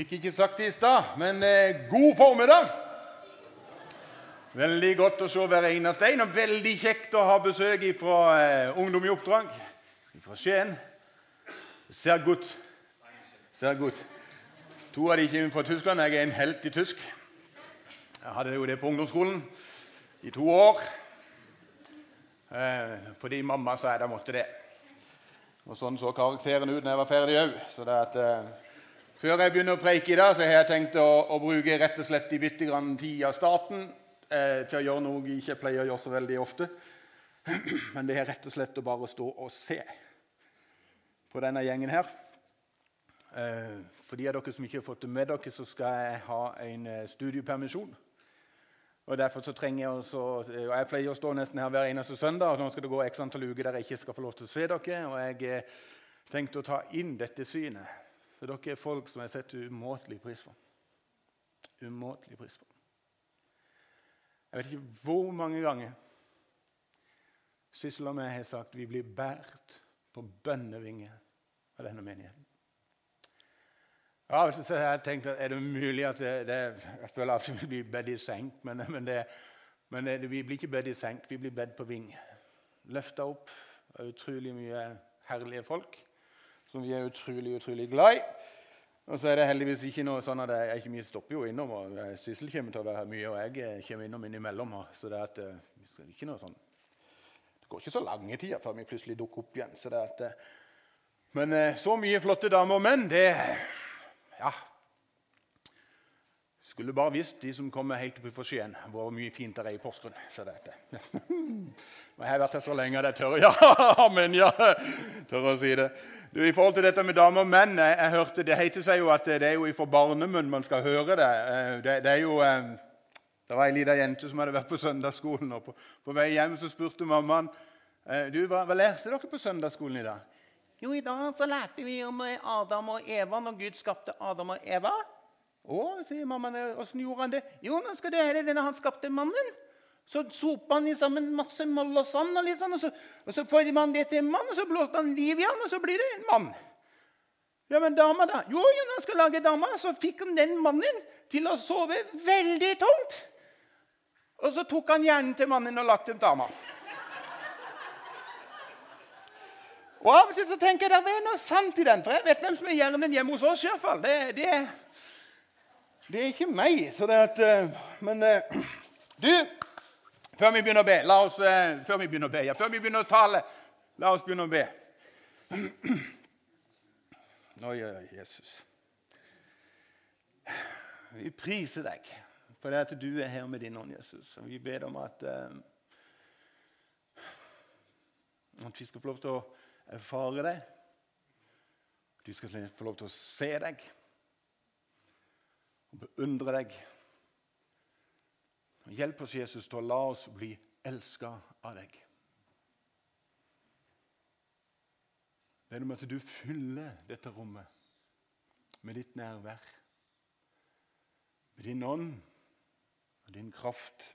Fikk ikke sagt det i stad, men eh, god formiddag. Veldig godt å se hver eneste en, og veldig kjekt å ha besøk fra eh, Ungdom i oppdrag fra Skien. Ser godt. Ser godt. To av de kommer fra Tyskland. Jeg er en helt i tysk. Jeg hadde jo det på ungdomsskolen i to år. Eh, fordi mamma sa jeg da måtte det. Og Sånn så karakteren ut når jeg var ferdig òg. Så det at, eh, før jeg begynner å preike i dag, så har jeg tenkt å, å bruke rett og slett i bitte grann tid av starten eh, til å gjøre noe jeg ikke pleier å gjøre så veldig ofte. Men det er rett og slett å bare stå og se på denne gjengen her. Eh, for de av dere som ikke har fått det med dere, så skal jeg ha en eh, studiepermisjon. Og derfor så trenger Jeg også, og jeg pleier å stå nesten her hver eneste søndag. og Nå skal det gå x antall uker der jeg ikke skal få lov til å se dere. Og jeg eh, tenkte å ta inn dette synet. For dere er folk som jeg setter umåtelig pris på. Umåtelig pris på. Jeg vet ikke hvor mange ganger Sissel og jeg har sagt vi blir båret på bønnevinger av denne menigheten. Ja, så har jeg tenkt at Er det mulig at det, det Jeg føler at vi blir bedt i senk, men, men, det, men det, vi blir ikke bedt i senk, vi blir bedt på ving. Løfta opp av utrolig mye herlige folk som vi er utrolig utrolig glad i. Og så er det heldigvis ikke noe sånn at jeg, jeg stopper jo innom. og Sissel kommer til å være mye, og jeg eh, kommer innom innimellom. så det, at, det, ikke noe sånn, det går ikke så lange tider før vi plutselig dukker opp igjen. Så det at, men eh, så mye flotte damer og menn, det Ja, skulle bare visst, de som kommer helt oppe fra Skien, hvor mye fint det er i Porsgrunn. Så dette. jeg har vært her så lenge at jeg tør ja, men ja, tør å si det. Du, I forhold til dette med damer og menn jeg, jeg hørte, Det heter seg jo at det er jo fra barnemunn man skal høre det. Eh, det, det er jo, eh, det var ei lita jente som hadde vært på søndagsskolen. og På, på vei hjem så spurte mammaen eh, du, hva, hva lærte dere på søndagsskolen i dag. Jo, i dag så lærte vi om Adam og Eva når Gud skapte Adam og Eva. Å, sier mammaen. Åssen gjorde han det? Jo, nå skal du høre denne han skapte mannen. Så sopa han sammen masse moll og sand, og, litt sånn, og, så, og så former han det til en mann, og så blåser han liv i han, og så blir det en mann. Ja, men dama, da? Jo, jo, han skal lage dama, så fikk han den mannen til å sove veldig tungt. Og så tok han hjernen til mannen og lagde til dama. Og Av og til så tenker jeg det er noe sant i den, for jeg vet hvem som er hjernen hjemme hos oss. I hvert fall. Det, det, det er ikke meg. så det at, eh, Men eh, du, før vi begynner å be, la oss, uh, før vi begynner å be, ja, før vi begynner å tale, la oss begynne å be. Oi, oi, Jesus. Vi priser deg for det at du er her med din ånd, Jesus. Og vi ber om at, at vi skal få lov til å erfare deg. Vi skal få lov til å se deg og beundre deg. Hjelp oss, Jesus, til å la oss bli elska av deg. Det er noe med at du fyller dette rommet med ditt nærvær, med din ånd og din kraft.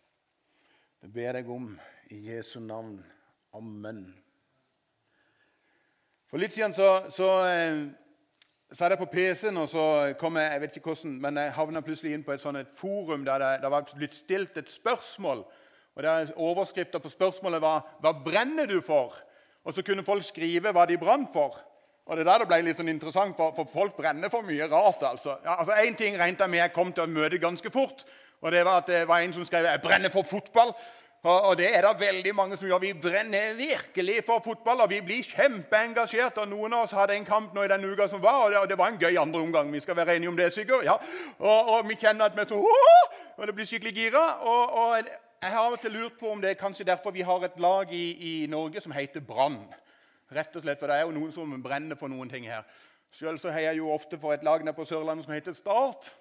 Det ber jeg om i Jesu navn. Amen. For litt siden så, så så er det på PC-en, og så kom jeg jeg vet ikke hvordan, men jeg havna plutselig inn på et, sånt, et forum der det, det, var blitt stilt et spørsmål. og der Overskrifta på spørsmålet var 'Hva brenner du for?' Og så kunne folk skrive hva de brant for. Og det der det ble litt sånn interessant, for, for folk brenner for mye rart. altså. Ja, altså Én ting regnet jeg med jeg kom til å møte ganske fort. og det var at det var En som skrev 'Jeg brenner for fotball'. Og det er det veldig mange som gjør. Vi brenner virkelig for fotball, og vi blir kjempeengasjert. og Noen av oss hadde en kamp nå i den uka som var, og det var en gøy andre omgang. Vi skal være enige om det, sikkert. Ja. Og, og, vi kjenner at vi så, og det blir skikkelig gira. Og, og, jeg har av og til lurt på om det er kanskje derfor vi har et lag i, i Norge som heter Brann. Rett og slett, For det er jo noen som brenner for noen ting her. Sjøl heier jeg jo ofte for et lag nede på Sørlandet som heter Start.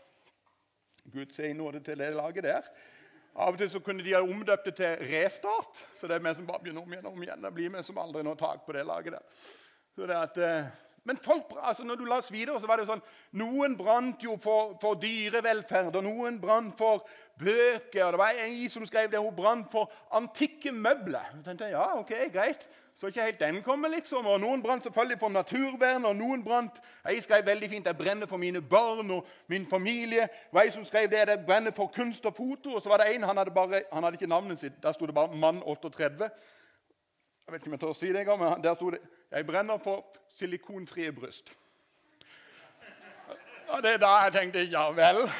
Gud sier nåde til det laget der. Av og til så kunne de ha omdøpt det til Restart. For det er vi som bare begynner om igjen og om igjen. Det blir vi som aldri når tak på det laget der. Så det at, eh, men folk, altså når du la oss videre, så var det jo sånn Noen brant jo for, for dyrevelferd, og noen brant for bøker. og Det var en som skrev det, hun brant for antikke møbler. Jeg tenkte, ja, ok, greit. Så ikke helt den kommer, liksom. Og noen brant selvfølgelig for naturvern, og noen brant Jeg skrev veldig fint 'Jeg brenner for mine barn og min familie'. Og jeg som skrev det, 'Jeg brenner for kunst og foto'. Og så var det en, han hadde, bare, han hadde ikke navnet sitt. Der sto det bare 'Mann 38'. Jeg vet ikke om jeg tør å si det engang, men der sto det 'Jeg brenner for silikonfrie bryst'. Og det er da jeg tenkte ja vel.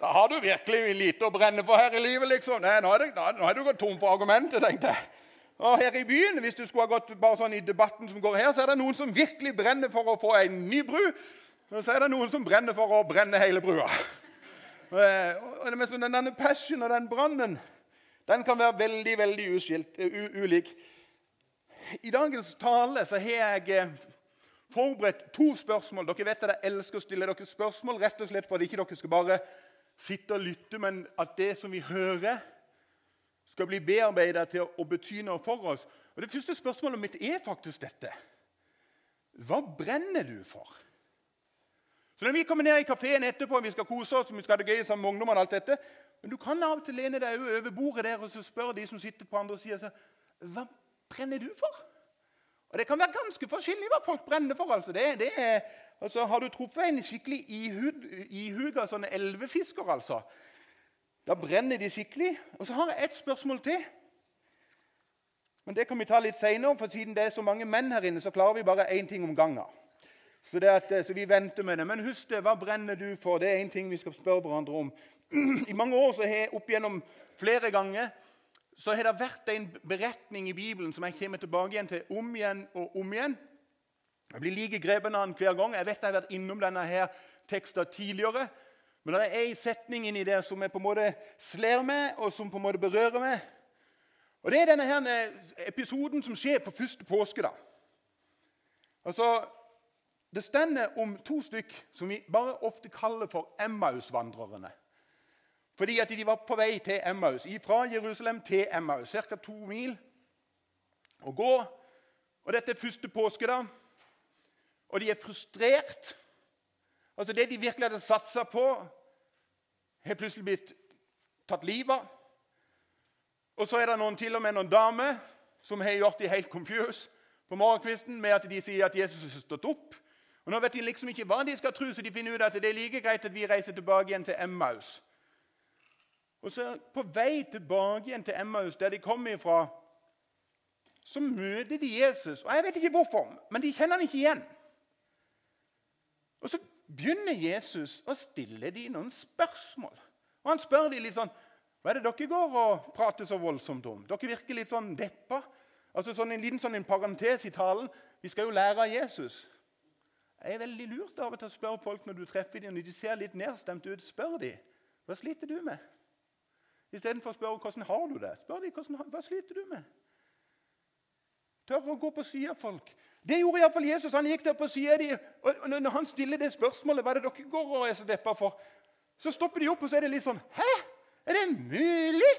Da har du virkelig lite å brenne for her i livet. liksom. Nei, nå, er du gått tom for argumenter, tenkte jeg. Og her i byen, Hvis du skulle ha gått bare sånn i debatten som går her, så er det noen som virkelig brenner for å få en ny bru. Og så er det noen som brenner for å brenne hele brua. Det med Denne passion og den brannen den kan være veldig veldig uskilt, ulik. I dagens tale så har jeg eh, forberedt to spørsmål. Dere vet at jeg elsker å stille dere spørsmål rett og slett for at ikke dere skal bare sitte og lytte, men at det som vi hører, skal bli bearbeidet til å bety noe for oss. Og Det første spørsmålet mitt er faktisk dette. Hva brenner du for? Så Når vi kommer ned i kafeen etterpå, vi skal kose oss, vi skal ha det gøy sammen med ungdommene alt dette, men du kan av og til lene deg over bordet der og så spørre de som sitter på andre sida, hva brenner du for? Og Det kan være ganske forskjellig hva folk brenner for. altså. Det, det er, altså har du truffet en skikkelig ihuga sånne elvefisker, altså, da brenner de skikkelig. Og så har jeg ett spørsmål til. Men det kan vi ta litt seinere, for siden det er så mange menn her inne, så klarer vi bare én ting om gangen. Så, at, så, vi venter med det. Men husk det, hva brenner du for? Det er én ting vi skal spørre hverandre om. I mange år så har opp gjennom flere ganger så har det vært en beretning i Bibelen som jeg kommer tilbake igjen til om igjen og om igjen. Jeg blir like grepen av den hver gang. Jeg vet jeg har vært innom denne her teksten tidligere. Men det er en setning inni der som jeg på en måte slår meg, og som på en måte berører meg. Og Det er denne her episoden som skjer på første påske. da. Altså, Det stender om to stykk som vi bare ofte kaller for Emmaus-vandrerne. Fordi at de var på vei til Emmaus, fra Jerusalem til Emmaus, ca. to mil å gå. Og Dette er første påske, da. Og de er frustrert. Altså Det de virkelig hadde satsa på, har plutselig blitt tatt livet av. Og så er det noen, til og med noen damer som har gjort de helt confused på morgenkvisten med at de sier at Jesus har stått opp. Og Nå vet de liksom ikke hva de skal tro, så de finner ut at det er like greit at vi reiser tilbake igjen til Emmaus. Og så På vei tilbake igjen til Emmaus, der de kom ifra, så møter de Jesus. Og Jeg vet ikke hvorfor, men de kjenner han ikke igjen. Og Så begynner Jesus å stille dem noen spørsmål. Og Han spør dem litt sånn Hva er det dere går og prater så voldsomt om? Dere virker litt sånn deppa. Altså sånn En liten sånn en parentes i talen. Vi skal jo lære av Jesus. Det er veldig lurt av og til å spørre folk når du treffer dem, når de ser litt nedstemt ut. Spør dem. Hva sliter du med? Istedenfor å spørre hvordan har du det. Spør de hva sliter du med. Tør å gå på sida av folk. Det gjorde iallfall Jesus. Han gikk der på sida de, og når han stiller det spørsmålet hva er det dere går og er så deppa for, så stopper de opp og så er det litt sånn Hæ? Er det mulig?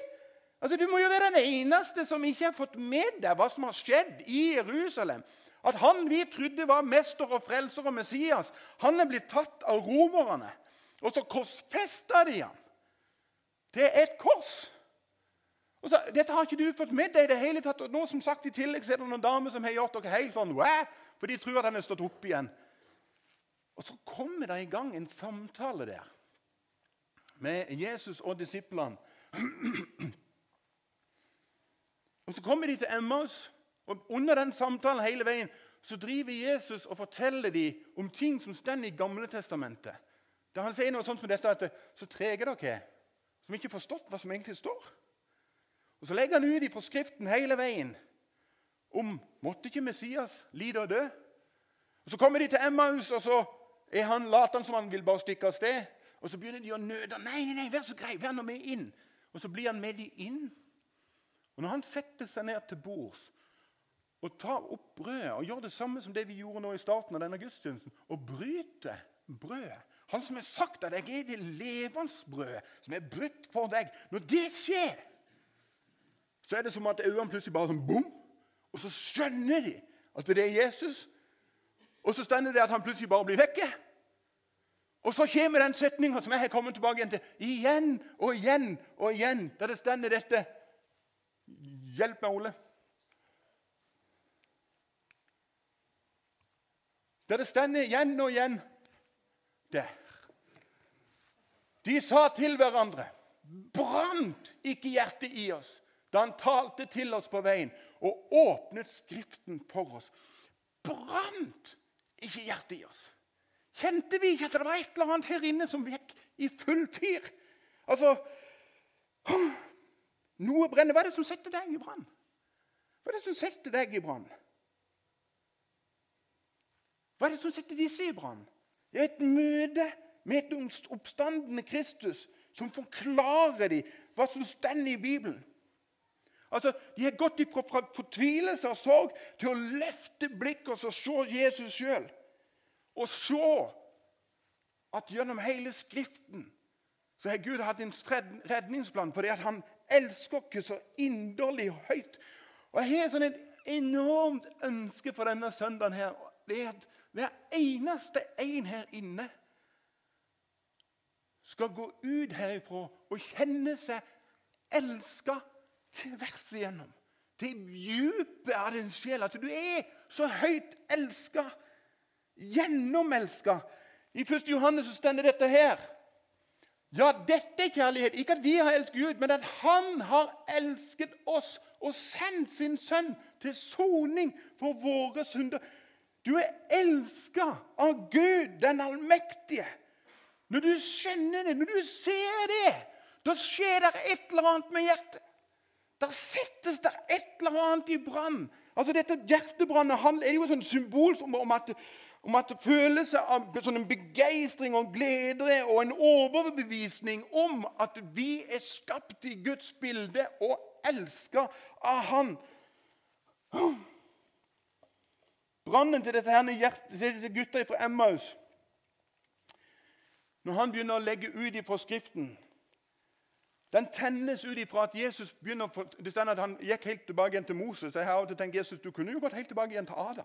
Altså, Du må jo være den eneste som ikke har fått med deg hva som har skjedd i Jerusalem. At han vi trodde var mester og frelser og Messias, han er blitt tatt av romerne. Og så korsfesta de ham til et kors. Og så, Dette har ikke du fått med deg i det hele tatt. Og nå som sagt i tillegg så er det noen damer som har gjort dere helt sånn Wah! For de tror at han er stått opp igjen. Og så kommer det i gang en samtale der med Jesus og disiplene. Og Så kommer de til Emmaus, og under den samtalen hele veien så driver Jesus og forteller dem om ting som står i Gamle Testamentet. Da han sier noe sånt som dette at så trege dere er som ikke har forstått hva som egentlig står. Og Så legger han ut i Skriften hele veien om måtte ikke Messias lide og dø. Og Så kommer de til Emmaus, og så er han later som han vil bare stikke av sted. Og Så begynner de å nøde. Nei, nei, nei, vær så grei, vær nå med inn. Og Så blir han med de inn. Og Når han setter seg ned til bords og tar opp brødet og gjør det samme som det vi gjorde nå i starten av denne gudstjenesten, og bryter brødet han som har sagt at 'jeg er det levende brød som er brutt for deg' Når det skjer, så er det som at øynene plutselig bare sånn bom, og så skjønner de at det er Jesus. Og så stender det at han plutselig bare blir vekke. Og så kommer den setninga som jeg har kommet tilbake igjen til igjen og igjen og igjen, der det stender dette Hjelp meg, Ole. der det stender igjen og igjen der. De sa til hverandre Brant ikke hjertet i oss da han talte til oss på veien og åpnet Skriften for oss? Brant ikke hjertet i oss? Kjente vi ikke at det var et eller annet her inne som gikk i full fyr? Altså Noe brenner. Hva er det som setter deg i brann? Hva er det som setter deg i brann? Hva er det som setter disse i brann? Det er et møte med et oppstandende Kristus som forklarer dem hva som står i Bibelen. Altså, De har gått fra fortvilelse og sorg til å løfte blikket og se Jesus sjøl. Og se at gjennom hele Skriften så har Gud hatt en redningsplan fordi at han elsker oss så inderlig høyt. Og Jeg har sånn et enormt ønske for denne søndagen. her, det er at Hver eneste en her inne skal gå ut herifra og kjenne seg elska tvers igjennom. Til dypet av din sjel. At du er så høyt elska. Gjennomelska. I 1. Johannes så står dette her. Ja, dette er kjærlighet. Ikke at vi har elsket Gud, men at Han har elsket oss og sendt sin sønn til soning for våre synder. Du er elska av Gud, den allmektige. Når du skjønner det, når du ser det, da skjer det et eller annet med hjertet. Der settes det et eller annet i brann. Altså Dette hjertebrannet er jo et symbol om at, om at følelse av sånn en begeistring og glede og en overbevisning om at vi er skapt i Guds bilde og elska av Han. Brannen til, her, til disse gutta fra Emmaus når han begynner å legge ut ifra Skriften Den tennes ut ifra at Jesus begynner det at han gikk helt tilbake igjen til Moses. Jeg har tenkt Jesus, Du kunne jo gått helt tilbake igjen til Adam.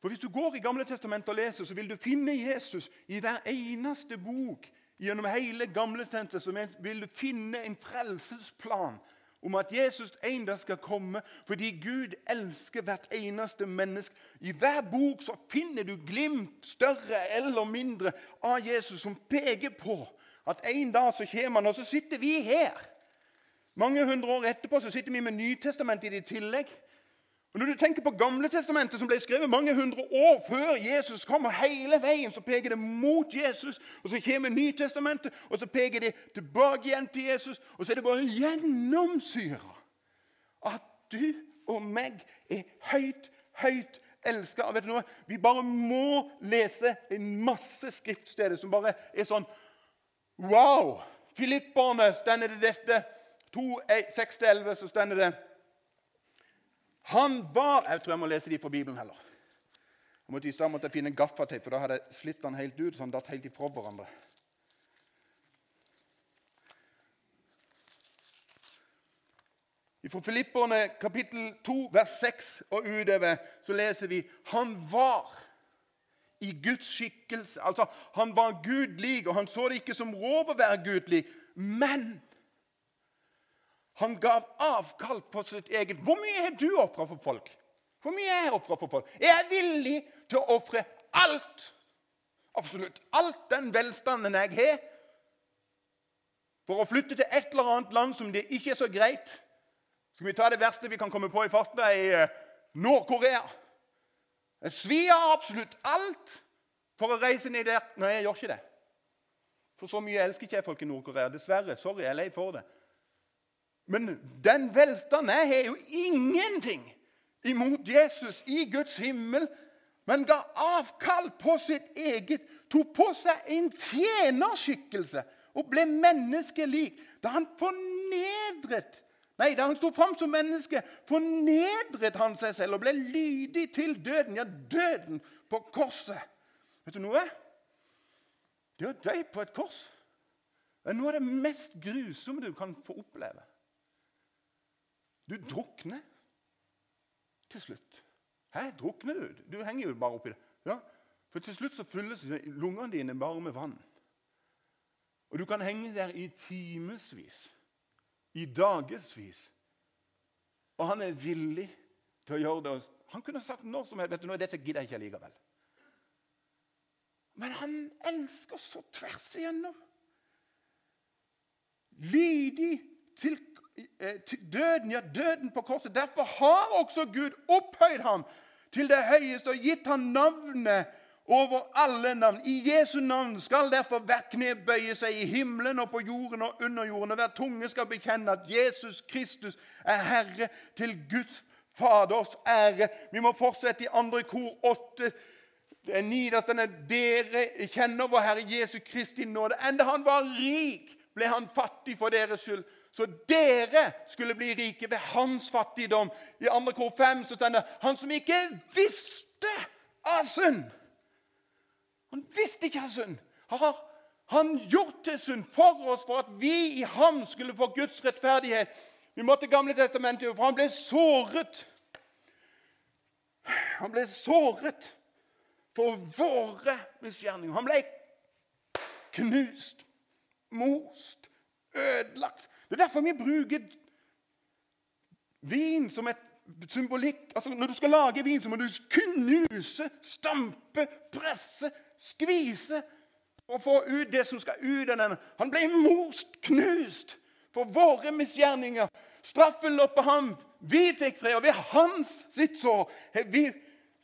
For Hvis du går i Gamle testamentet og leser, så vil du finne Jesus i hver eneste bok. Gjennom hele Gamle testamentet så vil du finne en frelsesplan om at Jesus en dag skal komme fordi Gud elsker hvert eneste menneske. I hver bok så finner du glimt, større eller mindre, av Jesus som peker på at en dag så kommer han, og så sitter vi her. Mange hundre år etterpå så sitter vi med Nytestamentet i tillegg. Og Når du tenker på Gamle testamentet, som ble skrevet mange hundre år før Jesus kom, og hele veien så peker det mot Jesus, og så kommer Nytestamentet, og så peker det tilbake igjen til Jesus, og så er det bare gjennomsyra at du og meg er høyt, høyt elska. Vi bare må lese en masse skriftsteder som bare er sånn Wow! Filipperne stender det dette. 2, 6-11 så stender det han var Jeg tror jeg må lese de fra Bibelen heller. Jeg måtte I stedet måtte jeg finne gaffateip, for da hadde jeg slitt den helt ut. så han datt helt ifra hverandre. Fra Filipperne kapittel 2, vers 6 og utover så leser vi han var i Guds skikkelse. Altså, Han var gudlig, og han så det ikke som rov å være gudlig. Men han gav avkall på sitt eget. Hvor mye har du ofra for folk? Hvor mye er jeg ofra for folk? Jeg er villig til å ofre alt. Absolutt alt den velstanden jeg har, for å flytte til et eller annet land som det ikke er så greit. Skal vi ta det verste vi kan komme på i farten, i eh, Nord-Korea. Jeg svir av absolutt alt for å reise ned der. Nei, jeg gjør ikke det. For så mye elsker ikke jeg folk i Nord-Korea. Dessverre. Sorry, jeg er lei for det. Men den velstanden jeg har, jo ingenting imot Jesus i Guds himmel. Men ga avkall på sitt eget, tok på seg en tjenerskikkelse og ble menneskelik. Da han fornedret Nei, da han sto fram som menneske, fornedret han seg selv og ble lydig til døden. Ja, døden på korset. Vet du noe? Det å dø på et kors er noe av det mest grusomme du kan få oppleve. Du drukner til slutt. Hæ, drukner du? Du henger jo bare oppi det. Ja, For til slutt så fylles lungene dine bare med vann. Og du kan henge der i timevis, i dagevis. Og han er villig til å gjøre det. Han kunne sagt når som helst vet du, nå, er dette gidder jeg ikke likevel. Men han elsker så tvers igjennom. Lydig til, eh, til døden, ja, døden på korset. Derfor har også Gud opphøyd ham til det høyeste og gitt ham navnet over alle navn. I Jesu navn skal derfor hvert kne bøye seg i himmelen og på jorden og under jorden, og hver tunge skal bekjenne at Jesus Kristus er Herre til Guds Faders ære. Vi må fortsette i andre kor 8. Det er nidastende. Dere kjenner vår Herre Jesu Kristi nåde. Enda han var rik, ble han fattig for deres skyld. Så dere skulle bli rike ved hans fattigdom. I andre kor 5 så står det han som ikke visste av synd han visste ikke av synd. Har han gjort til synd for oss for at vi i ham skulle få Guds rettferdighet? Vi måtte Gamle testamentet, for han ble såret. Han ble såret for våre misgjerninger. Han ble knust, most, ødelagt. Det er derfor vi bruker vin som et symbolikk. Altså, når du skal lage vin, så må du knuse, stampe, presse, skvise og få ut det som skal ut av denne. Han ble most, knust for våre misgjerninger. Straffen lå på ham. Vi fikk fred, og ved hans sitt sår har vi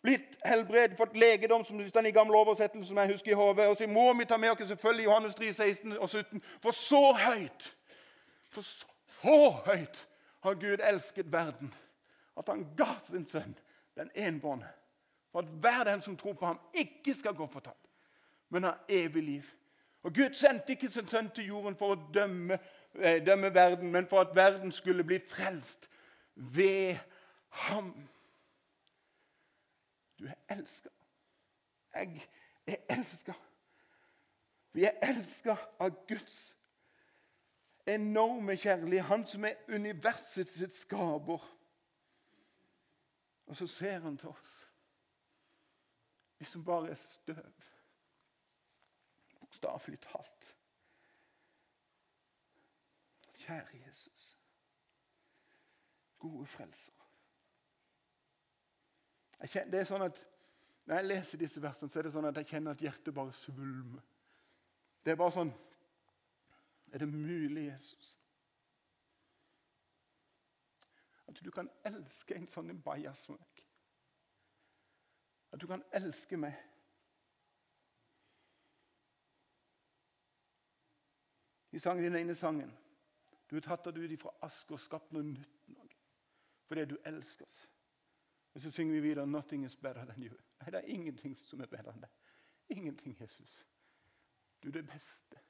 blitt helbredet, fått legedom, som det står i gamle oversettelsen, som jeg husker i hodet. Og så må vi ta med oss selvfølgelig Johannes 3, 16 og 17. For så høyt, for så høyt har Gud elsket verden, at han ga sin sønn, den enbårne, for at hver den som tror på ham, ikke skal gå fortapt, men ha evig liv. Og Gud sendte ikke sin sønn til jorden for å dømme, eh, dømme verden, men for at verden skulle bli frelst ved ham. Du er elska. Jeg er elska. Vi er elska av Guds enorme kjærlighet. Han som er universets skaper. Og så ser han til oss vi som bare er støv. Bokstavelig talt. Kjære Jesus, gode frelser. Kjenner, det er sånn at Når jeg leser disse versene, så er det sånn at jeg kjenner at hjertet bare svulmer. Det er bare sånn Er det mulig, Jesus? At du kan elske en sånn bajas som meg. At du kan elske meg. Vi sang den ene sangen. Du har tatt deg ut fra aske og skapt noe nytt noe. fordi du elsker oss. Og så synger vi videre 'Nothing is better than you'. Nei, det er ingenting som er bedre enn det. Ingenting, Jesus. Du er det beste.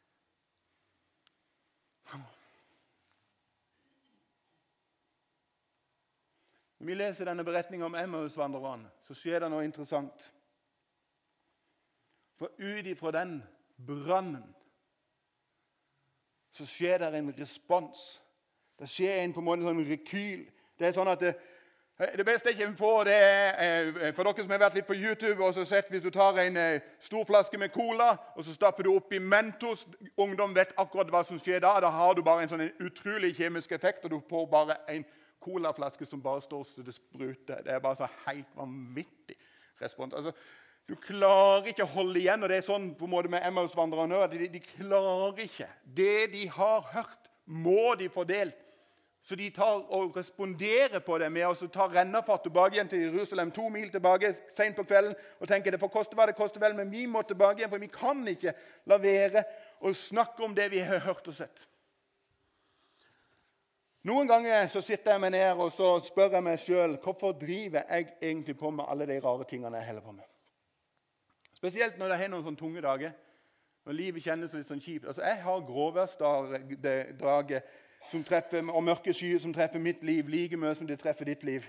Når vi leser denne beretningen om Emmausvandrerne, så skjer det noe interessant. For ut ifra den brannen så skjer det en respons. Det skjer en på en måte sånn rekyl. Det er sånn at det, det beste jeg kommer på, det er eh, for dere som har vært litt på YouTube og så sett Hvis du tar en eh, stor flaske med cola og så stapper du oppi Mentos Ungdom vet akkurat hva som skjer da. Da har du bare en sånn utrolig kjemisk effekt, og du får bare en colaflaske som bare står så det spruter. Det er bare så helt vanvittig respons. Altså, du klarer ikke å holde igjen. og Det er sånn på en måte med Emmaus-vandrerne òg. De, de, klarer ikke. Det de har hørt, må de få delt. Så de tar og responderer på det med å ta rennafart tilbake igjen til Jerusalem. To mil tilbake sent på kvelden og tenker det får koste hva det koster vel, men vi må tilbake igjen, for vi kan ikke la være å snakke om det vi har hørt og sett. Noen ganger så sitter jeg meg ned og så spør jeg meg sjøl hvorfor driver jeg egentlig på med alle de rare tingene jeg holder på med. Spesielt når det har noen sånne tunge dager. Når livet kjennes litt sånn kjipt. Altså, Jeg har gråværsdager som treffer, og mørke skyer som treffer mitt liv like mye som de treffer ditt liv.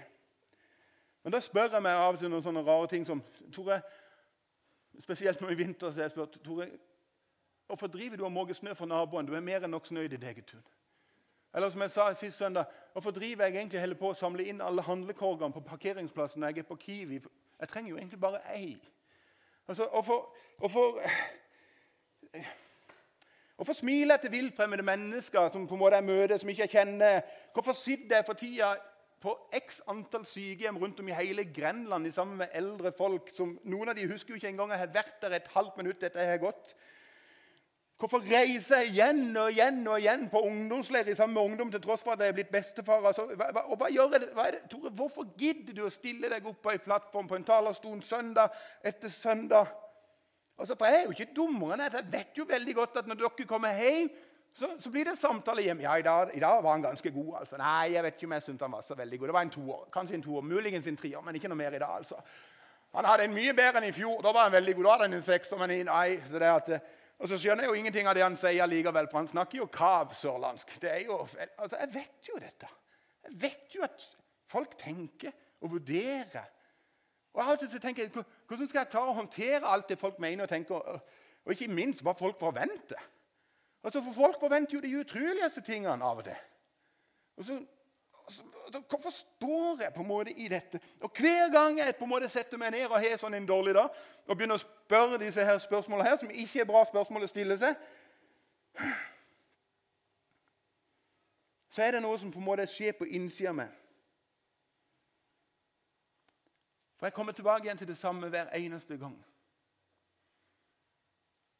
Men da spør jeg meg av og til noen sånne rare ting som Tore, Spesielt nå i vinter så jeg spurt Tore, hvorfor driver du og måker snø for naboen? Du er mer enn nok snø i ditt eget tun. Eller som jeg sa sist søndag, hvorfor driver jeg egentlig heller på å samle inn alle handlekorgene på parkeringsplassen når jeg er på Kiwi? Jeg trenger jo egentlig bare ei. Altså, hvorfor, hvorfor, hvorfor smiler jeg til viltfremmede mennesker som på en måte jeg møter, som ikke jeg kjenner? Hvorfor sitter jeg for tida på x antall sykehjem rundt om i hele Grenland sammen med eldre folk. som Noen av de husker jo ikke engang jeg har vært der et halvt minutt etter jeg har gått. Hvorfor reiser jeg igjen og igjen og igjen på ungdomsleir sammen med ungdom til tross for at jeg er blitt bestefar? Altså, hva, og hva gjør jeg, hva det? Tore, hvorfor gidder du å stille deg opp på en plattform på en talerstol søndag etter søndag? Altså, for Jeg er jo ikke dummere enn at jeg vet jo veldig godt at når dere kommer hjem, så, så blir det samtale hjemme. Ja, i dag, i dag, var han ganske god. altså. Nei, jeg vet ikke om jeg syntes han var så veldig god. Det var en toer. Kanskje en toer, muligens en trier, men ikke noe mer i dag. altså. Han hadde en mye bedre enn i fjor. Da var han veldig god. Da hadde han en sekser, men nei, så det at... Og så skjønner jeg jo ingenting av det han sier likevel, for han snakker jo kav-sørlandsk. Det er jo, altså, Jeg vet jo dette. Jeg vet jo at folk tenker og vurderer. Og av og til så tenker jeg, Hvordan skal jeg klare å håndtere alt det folk mener og tenker, og, ikke minst hva folk forventer? Altså, For folk forventer jo de utroligste tingene av og til. Og så, altså, Hvorfor står jeg på en måte i dette? Og Hver gang jeg på en måte setter meg ned og har sånn en dårlig dag, og begynner å spørre disse her spørsmålene her, som ikke er bra spørsmål å stille seg, så er det noe som på en måte skjer på innsida av meg. For jeg kommer tilbake igjen til det samme hver eneste gang.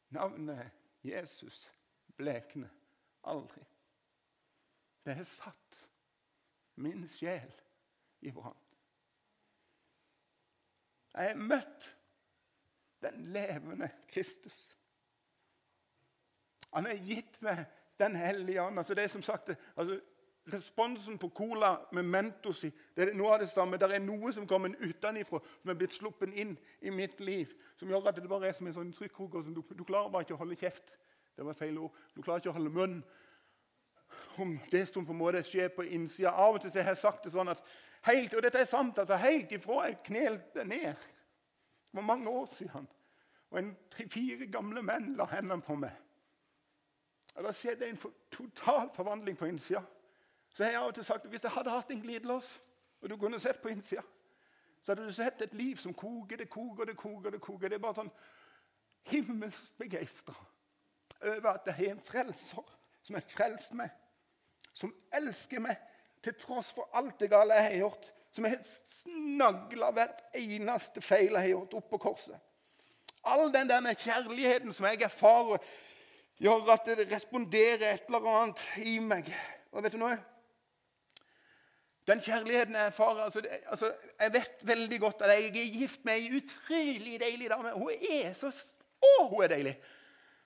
Navnet Jesus blekner aldri. Det er satt min sjel i brann. Jeg har møtt den levende Kristus. Han har gitt meg Den hellige ånd. Altså det er som sagt, altså Responsen på cola med Mentos i det er noe av det samme. Det er noe som kommer utenfra, som er blitt sluppet inn i mitt liv, som gjør at det bare er som en sånn trykkoker. Du, du klarer bare ikke å holde kjeft. Det var feil ord. Du klarer ikke å holde munn om det som på en måte skjer på innsida. Av og til har jeg sagt det sånn at helt, og dette er sant, altså helt ifra jeg knelte ned var mange år siden. Og en tre-fire gamle menn la hendene på meg. Og Da skjedde en total forvandling på innsida. Så har jeg av og til sagt at hvis jeg hadde hatt en glidelås, og du kunne sett på innsida, så hadde du sett et liv som koker, det koker, det koker. Det koker. Det er bare sånn himmelsk begeistra over at jeg har en frelser som har frelst meg, som elsker meg til tross for alt det gale jeg har gjort, som har snagla hvert eneste feil jeg har gjort oppå korset. All den der kjærligheten som jeg erfarer, gjør at det responderer et eller annet i meg. Og vet du noe? Den kjærligheten jeg erfarer altså, altså, Jeg vet veldig godt at jeg er gift med ei utrolig deilig dame. Hun er så Å, hun er deilig!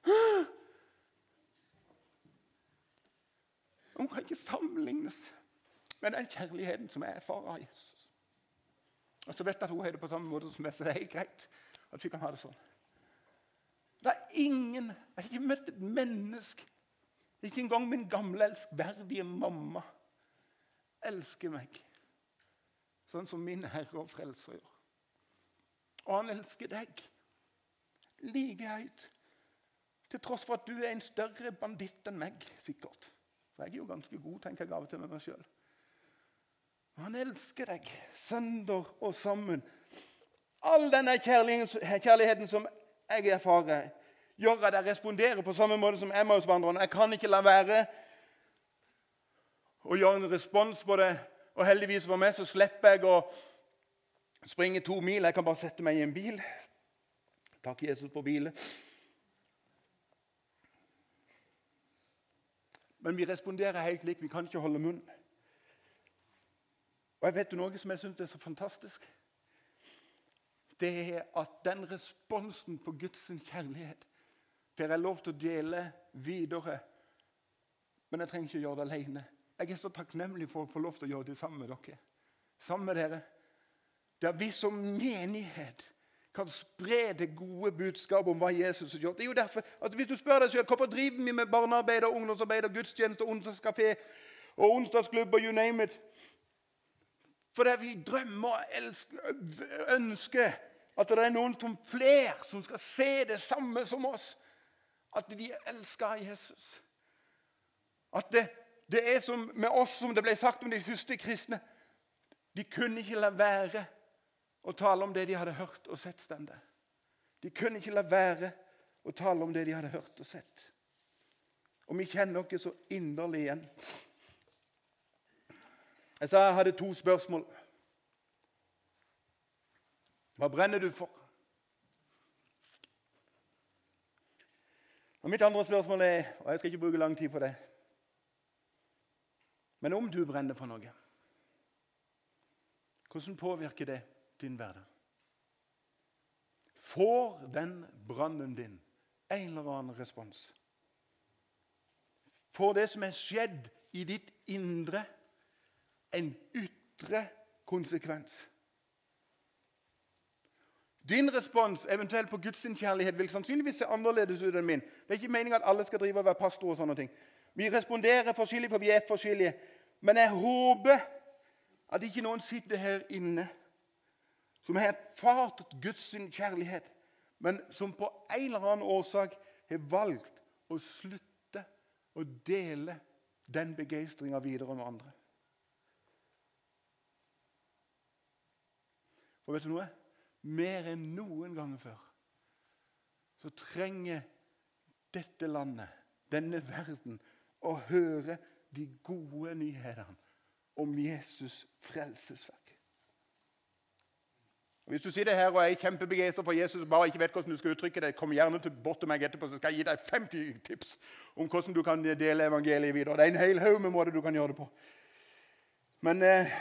Hun kan ikke sammenlignes med den kjærligheten som jeg erfarer av Jesus. Og så vet jeg at hun har det på samme måte som meg, så det er helt greit at vi kan ha det sånn. Det er ingen Jeg har ikke møtt et menneske, ikke engang min gamle, elskverdige mamma, elsker meg sånn som min Herre og Frelser gjør. Og han elsker deg like høyt, til tross for at du er en større banditt enn meg, sikkert. For jeg er jo ganske god, tenker jeg av og til med meg sjøl. Han elsker deg sønder og sammen. All denne kjærligheten som jeg erfarer, gjør at jeg responderer på samme måte som Emmaus-vandrerne. Jeg kan ikke la være å gjøre en respons på det. Og heldigvis for meg så slipper jeg å springe to mil. Jeg kan bare sette meg i en bil. Takk Jesus for bilen. Men vi responderer helt likt. Vi kan ikke holde munn. Og jeg vet noe som jeg syns er så fantastisk. Det er at den responsen på Guds kjærlighet får jeg lov til å dele videre. Men jeg trenger ikke å gjøre det alene. Jeg er så takknemlig for å få lov til å gjøre det sammen med dere. Sammen med dere. Der vi som menighet kan spre det gode budskapet om hva Jesus har gjort. Det er jo derfor, altså Hvis du spør deg selv, hvorfor driver vi med barnearbeid, og ungdomsarbeid, og gudstjeneste, og onsdagskafé og onsdagsklubb og you name it Fordi vi drømmer og ønsker at det er noen som flere som skal se det samme som oss. At de elsker Jesus. At det, det er som med oss som det ble sagt om de første kristne. De kunne ikke la være og tale om det de hadde hørt og sett. Stende. De kunne ikke la være å tale om det de hadde hørt og sett. Og vi kjenner oss så inderlig igjen. Jeg sa jeg hadde to spørsmål. Hva brenner du for? Og Mitt andre spørsmål er, og jeg skal ikke bruke lang tid på det Men om du brenner for noe, hvordan påvirker det din hverdag? Får den brannen din en eller annen respons? Får det som er skjedd i ditt indre, en ytre konsekvens? Din respons eventuelt på Guds kjærlighet vil sannsynligvis se annerledes ut enn min. Det er ikke meningen at alle skal drive og være pastor og sånne ting. Vi responderer forskjellig, for vi er forskjellige. Men jeg håper at ikke noen sitter her inne som har erfart Guds kjærlighet, men som på en eller annen årsak har valgt å slutte å dele den begeistringa videre med andre. For vet du noe? mer enn noen gang før, så trenger dette landet, denne verden, å høre de gode nyhetene om Jesus frelsesverk. Hvis du sitter her og er kjempebegeistra for Jesus og bare ikke vet hvordan du skal uttrykke det, kom gjerne bort til meg etterpå, så skal jeg gi deg 50 tips om hvordan du kan dele evangeliet videre. Det er en hel haug med måter du kan gjøre det på. Men eh,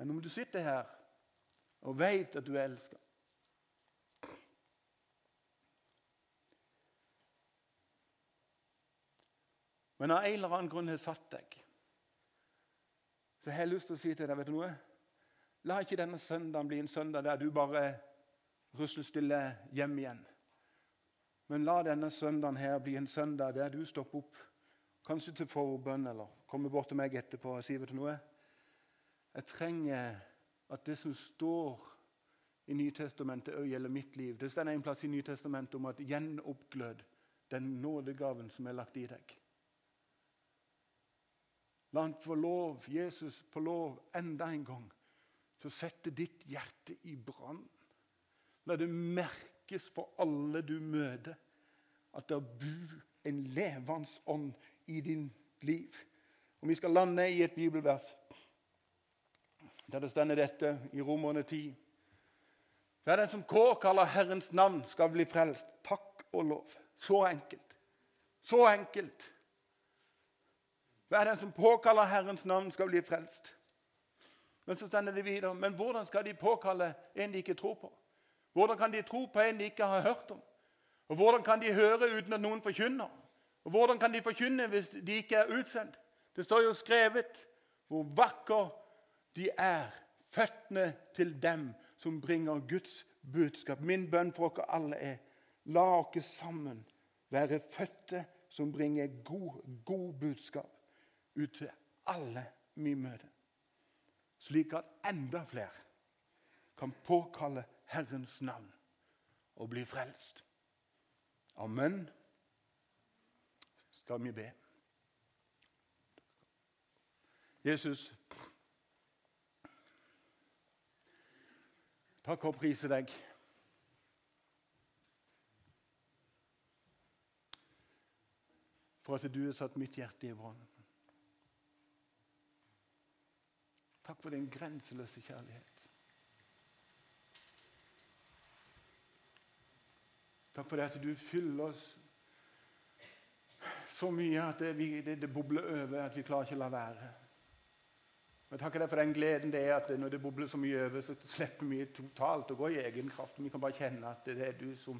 Men om du sitter her og vet at du er elska Men av en eller annen grunn har satt deg, så jeg har lyst til å si til deg vet du noe? La ikke denne søndagen bli en søndag der du bare rusler stille hjem igjen. Men la denne søndagen her bli en søndag der du stopper opp, kanskje til forbønn, eller kommer bort til meg etterpå og sier vet du noe? Jeg trenger at det som står i Nytestamentet, òg gjelder mitt liv. Det står en plass i Nytestamentet om at gjenoppglød den nådegaven som er lagt i deg. La han få lov, Jesus få lov enda en gang til å sette ditt hjerte i brann. La det merkes for alle du møter, at det bor en levende ånd i din liv. Og Vi skal lande i et bibelvers der det stender dette i Romerne 10. Hver den som kaller Herrens navn, skal bli frelst. Takk og lov. Så enkelt. Så enkelt. Hver den som påkaller Herrens navn, skal bli frelst. Men så stender det videre. Men hvordan skal de påkalle en de ikke tror på? Hvordan kan de tro på en de ikke har hørt om? Og Hvordan kan de høre uten at noen forkynner? Og Hvordan kan de forkynne hvis de ikke er utsendt? Det står jo skrevet hvor vakker de er føttene til dem som bringer Guds budskap. Min bønn for dere alle er la oss sammen være fødte som bringer god, god budskap ut til alle vi møter. Slik at enda flere kan påkalle Herrens navn og bli frelst. Amen. Skal vi be. Jesus, Takk og prise deg. For at du har satt mitt hjerte i brann. Takk for din grenseløse kjærlighet. Takk for det at du fyller oss så mye at det, det, det bobler over at vi klarer ikke å la være. Jeg takker deg for den gleden det er at når det bobler så mye over, så slipper vi totalt å gå i egen kraft. Vi kan bare kjenne at det er du som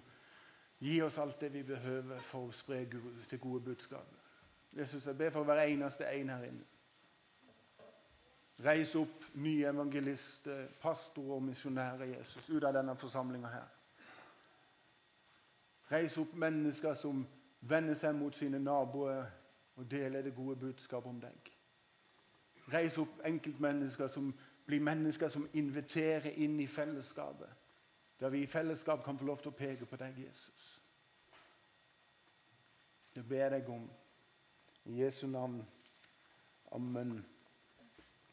gir oss alt det vi behøver for å spre til gode budskap. Jesus, jeg ber for hver eneste en her inne. Reis opp nye evangelister, pastorer og misjonærer Jesus, ut av denne forsamlinga her. Reis opp mennesker som vender seg mot sine naboer og deler det gode budskapet om deg. Reis opp enkeltmennesker som blir mennesker som inviterer inn i fellesskapet. Der vi i fellesskap kan få lov til å peke på deg, Jesus. Det ber jeg om. I Jesu navn. Amen.